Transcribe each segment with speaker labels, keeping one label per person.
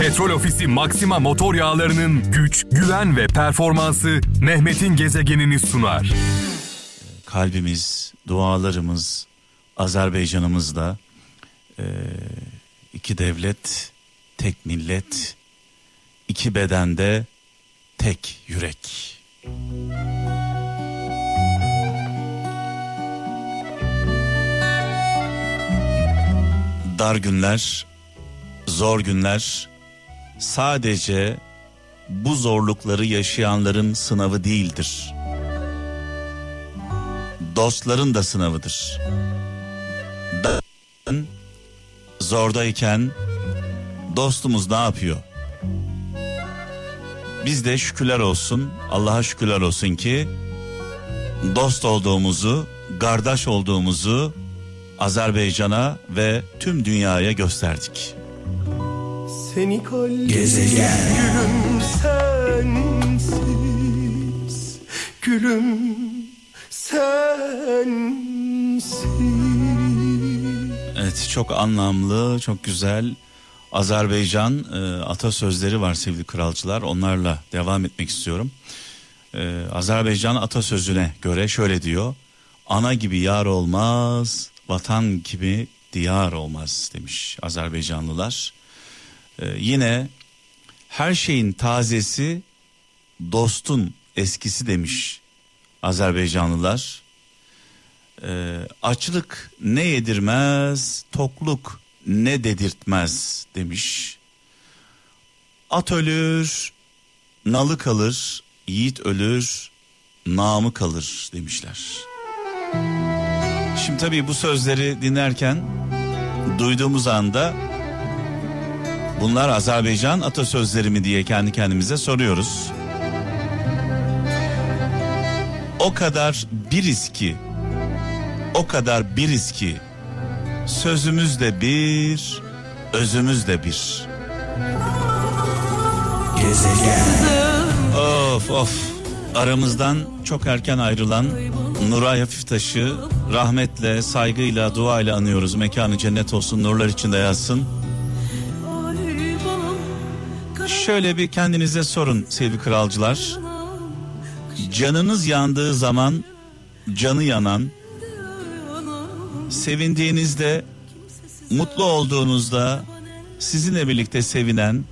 Speaker 1: Petrol Ofisi Maxima motor yağlarının güç, güven ve performansı Mehmet'in gezegenini sunar.
Speaker 2: Kalbimiz, dualarımız Azerbaycan'ımızla e, iki devlet, tek millet, iki bedende tek yürek. Dar günler, zor günler sadece bu zorlukları yaşayanların sınavı değildir. Dostların da sınavıdır. Da- Zordayken dostumuz ne yapıyor? Biz de şükürler olsun, Allah'a şükürler olsun ki dost olduğumuzu, kardeş olduğumuzu Azerbaycan'a ve tüm dünyaya gösterdik.
Speaker 3: Seni kalbim Gülüm sensiz Gülüm sensiz
Speaker 2: Evet çok anlamlı, çok güzel Azerbaycan e, atasözleri var sevgili kralcılar. Onlarla devam etmek istiyorum. E, Azerbaycan atasözüne göre şöyle diyor. Ana gibi yar olmaz, vatan gibi diyar olmaz demiş Azerbaycanlılar. E, yine her şeyin tazesi dostun eskisi demiş Azerbaycanlılar. Ee, açlık ne yedirmez, tokluk ne dedirtmez demiş. At ölür, nalı kalır, yiğit ölür, namı kalır demişler. Şimdi tabii bu sözleri dinlerken duyduğumuz anda bunlar Azerbaycan atasözleri mi diye kendi kendimize soruyoruz. O kadar biriz ki o kadar biriz ki sözümüz de bir, özümüz de bir. Of of aramızdan çok erken ayrılan Nuray Hafiftaş'ı rahmetle, saygıyla, duayla anıyoruz. Mekanı cennet olsun, nurlar içinde yatsın. Şöyle bir kendinize sorun sevgili kralcılar. Canınız yandığı zaman canı yanan, sevindiğinizde, mutlu olduğunuzda sizinle birlikte sevinen,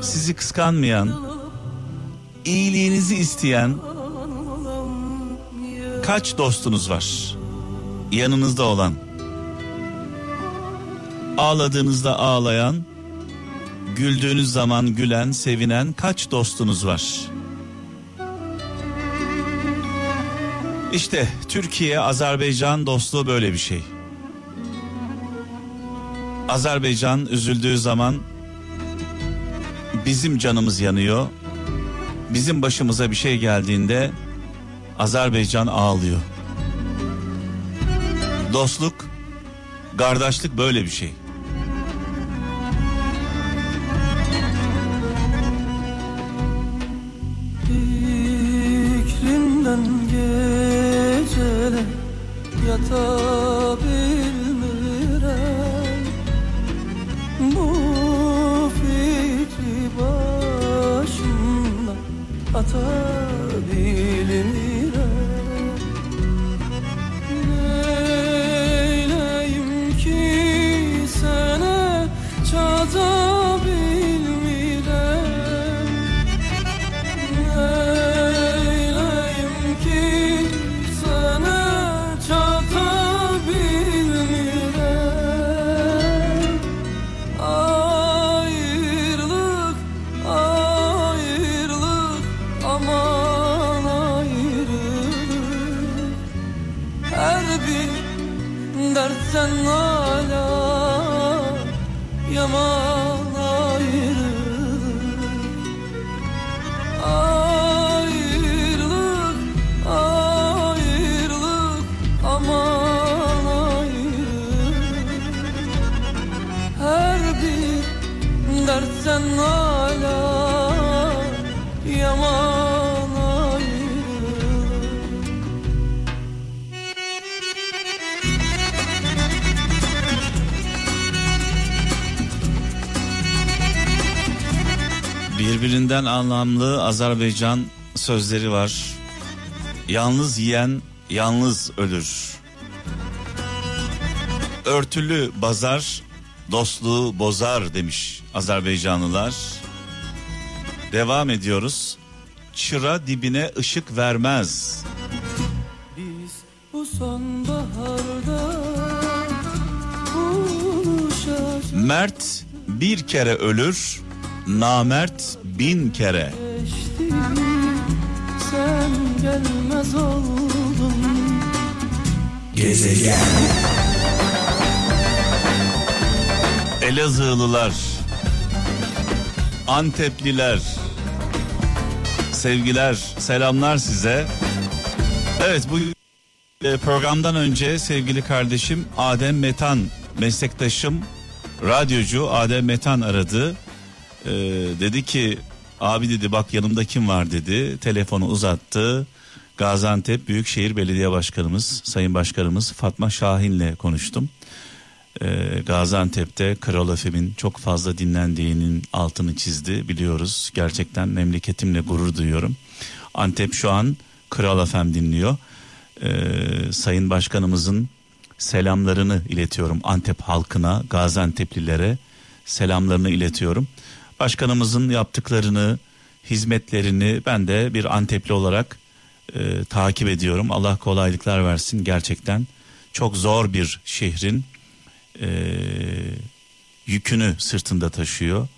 Speaker 2: sizi kıskanmayan, iyiliğinizi isteyen kaç dostunuz var? Yanınızda olan. Ağladığınızda ağlayan, güldüğünüz zaman gülen, sevinen kaç dostunuz var? İşte Türkiye Azerbaycan dostluğu böyle bir şey. Azerbaycan üzüldüğü zaman bizim canımız yanıyor. Bizim başımıza bir şey geldiğinde Azerbaycan ağlıyor. Dostluk, kardeşlik böyle bir şey.
Speaker 3: yatağa
Speaker 2: Birbirinden anlamlı Azerbaycan sözleri var. Yalnız yiyen yalnız ölür. Örtülü bazar dostluğu bozar demiş Azerbaycanlılar. Devam ediyoruz. Çıra dibine ışık vermez.
Speaker 3: Biz bu sonbaharda buluşacağız
Speaker 2: Mert bir kere ölür, namert bin kere.
Speaker 3: Sen gelmez oldun
Speaker 2: Elazığlılar, Antepliler, sevgiler, selamlar size. Evet bu e, programdan önce sevgili kardeşim Adem Metan meslektaşım radyocu Adem Metan aradı. Ee, dedi ki abi dedi bak yanımda kim var dedi. Telefonu uzattı. Gaziantep Büyükşehir Belediye Başkanımız Sayın Başkanımız Fatma Şahin'le konuştum. Ee, Gaziantep'te Kral FM'in çok fazla dinlendiğinin altını çizdi biliyoruz. Gerçekten memleketimle gurur duyuyorum. Antep şu an Kral FM dinliyor. Ee, Sayın Başkanımızın selamlarını iletiyorum Antep halkına, Gaziantep'lilere selamlarını iletiyorum. Başkanımızın yaptıklarını, hizmetlerini ben de bir Antepli olarak e, takip ediyorum. Allah kolaylıklar versin gerçekten. Çok zor bir şehrin e, yükünü sırtında taşıyor.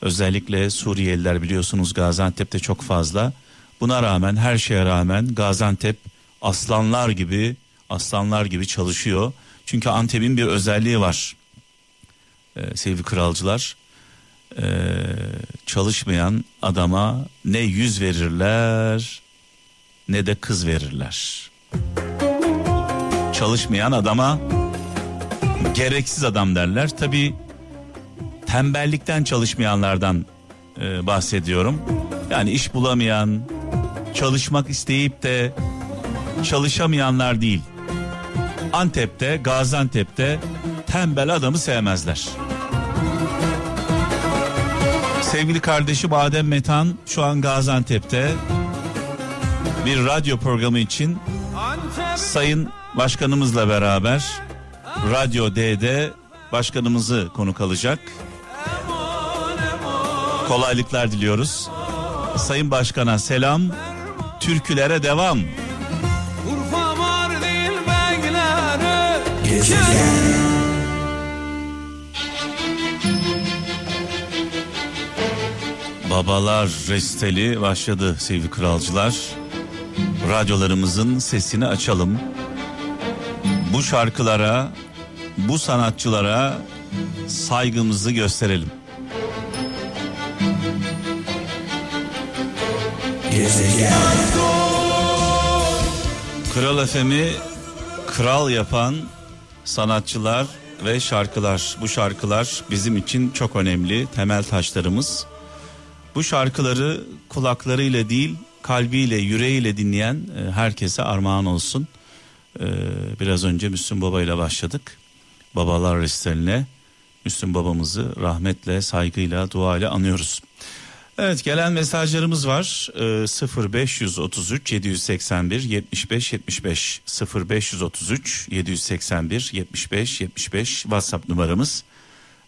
Speaker 2: Özellikle Suriyeliler biliyorsunuz Gaziantep'te çok fazla. Buna rağmen her şeye rağmen Gaziantep aslanlar gibi aslanlar gibi çalışıyor. Çünkü Antep'in bir özelliği var. Ee, sevgili kralcılar ee, çalışmayan adama ne yüz verirler ne de kız verirler. Çalışmayan adama gereksiz adam derler. Tabi tembellikten çalışmayanlardan e, bahsediyorum. Yani iş bulamayan, çalışmak isteyip de çalışamayanlar değil. Antep'te, Gaziantep'te tembel adamı sevmezler. Sevgili kardeşim Adem Metan şu an Gaziantep'te bir radyo programı için Sayın Başkanımızla beraber Radyo D'de başkanımızı konuk alacak. Kolaylıklar diliyoruz. Sayın Başkan'a selam, türkülere devam.
Speaker 3: Urfa
Speaker 2: Babalar resteli başladı sevgili kralcılar. Radyolarımızın sesini açalım. Bu şarkılara, bu sanatçılara saygımızı gösterelim. Kral FM'i kral yapan sanatçılar ve şarkılar. Bu şarkılar bizim için çok önemli temel taşlarımız. Bu şarkıları kulaklarıyla değil kalbiyle yüreğiyle dinleyen e, herkese armağan olsun. E, biraz önce Müslüm Baba ile başladık. Babalar restaline Müslüm babamızı rahmetle, saygıyla, duayla anıyoruz. Evet gelen mesajlarımız var. Ee, 0533 781 75 75 0533 781 75 75 WhatsApp numaramız.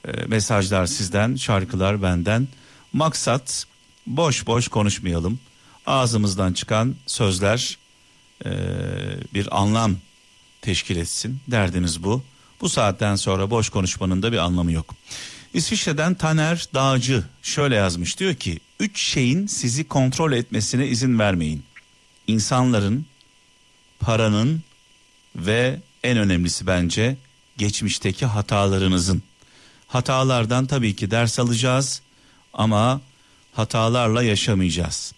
Speaker 2: Ee, mesajlar sizden, şarkılar benden. Maksat boş boş konuşmayalım. Ağzımızdan çıkan sözler e, bir anlam teşkil etsin. Derdimiz bu. Bu saatten sonra boş konuşmanın da bir anlamı yok. İsviçre'den Taner Dağcı şöyle yazmış diyor ki üç şeyin sizi kontrol etmesine izin vermeyin. İnsanların, paranın ve en önemlisi bence geçmişteki hatalarınızın. Hatalardan tabii ki ders alacağız ama hatalarla yaşamayacağız.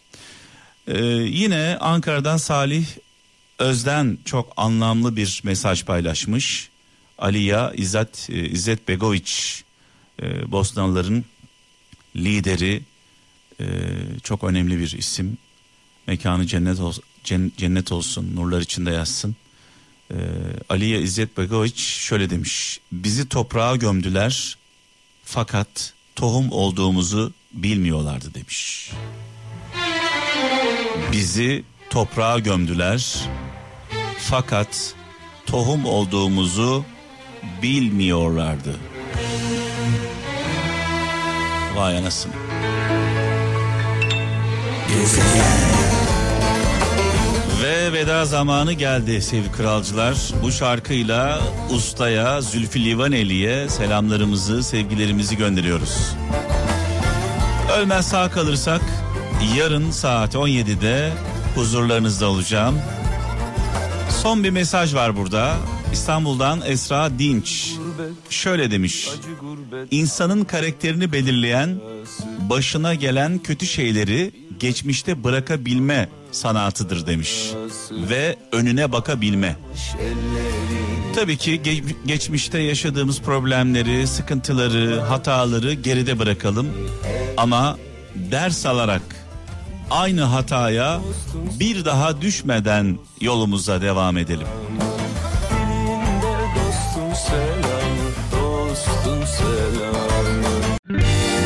Speaker 2: Ee, yine Ankara'dan Salih Özden çok anlamlı bir mesaj paylaşmış. Aliya İzzet, e, İzzet Begoviç e, Bosnalıların lideri e, çok önemli bir isim. Mekanı cennet, ol, cennet olsun, nurlar içinde yazsın. E, Aliye İzzet Begoviç şöyle demiş. Bizi toprağa gömdüler fakat tohum olduğumuzu bilmiyorlardı demiş. Bizi toprağa gömdüler. Fakat tohum olduğumuzu bilmiyorlardı. Vay anasını. Ve veda zamanı geldi sevgili kralcılar. Bu şarkıyla ustaya Zülfü Livaneli'ye selamlarımızı, sevgilerimizi gönderiyoruz. Ölmez sağ kalırsak yarın saat 17'de huzurlarınızda olacağım. Son bir mesaj var burada. İstanbul'dan Esra Dinç. Şöyle demiş. İnsanın karakterini belirleyen başına gelen kötü şeyleri geçmişte bırakabilme sanatıdır demiş. Ve önüne bakabilme. Tabii ki ge- geçmişte yaşadığımız problemleri, sıkıntıları, hataları geride bırakalım. Ama ders alarak aynı hataya bir daha düşmeden yolumuza devam edelim.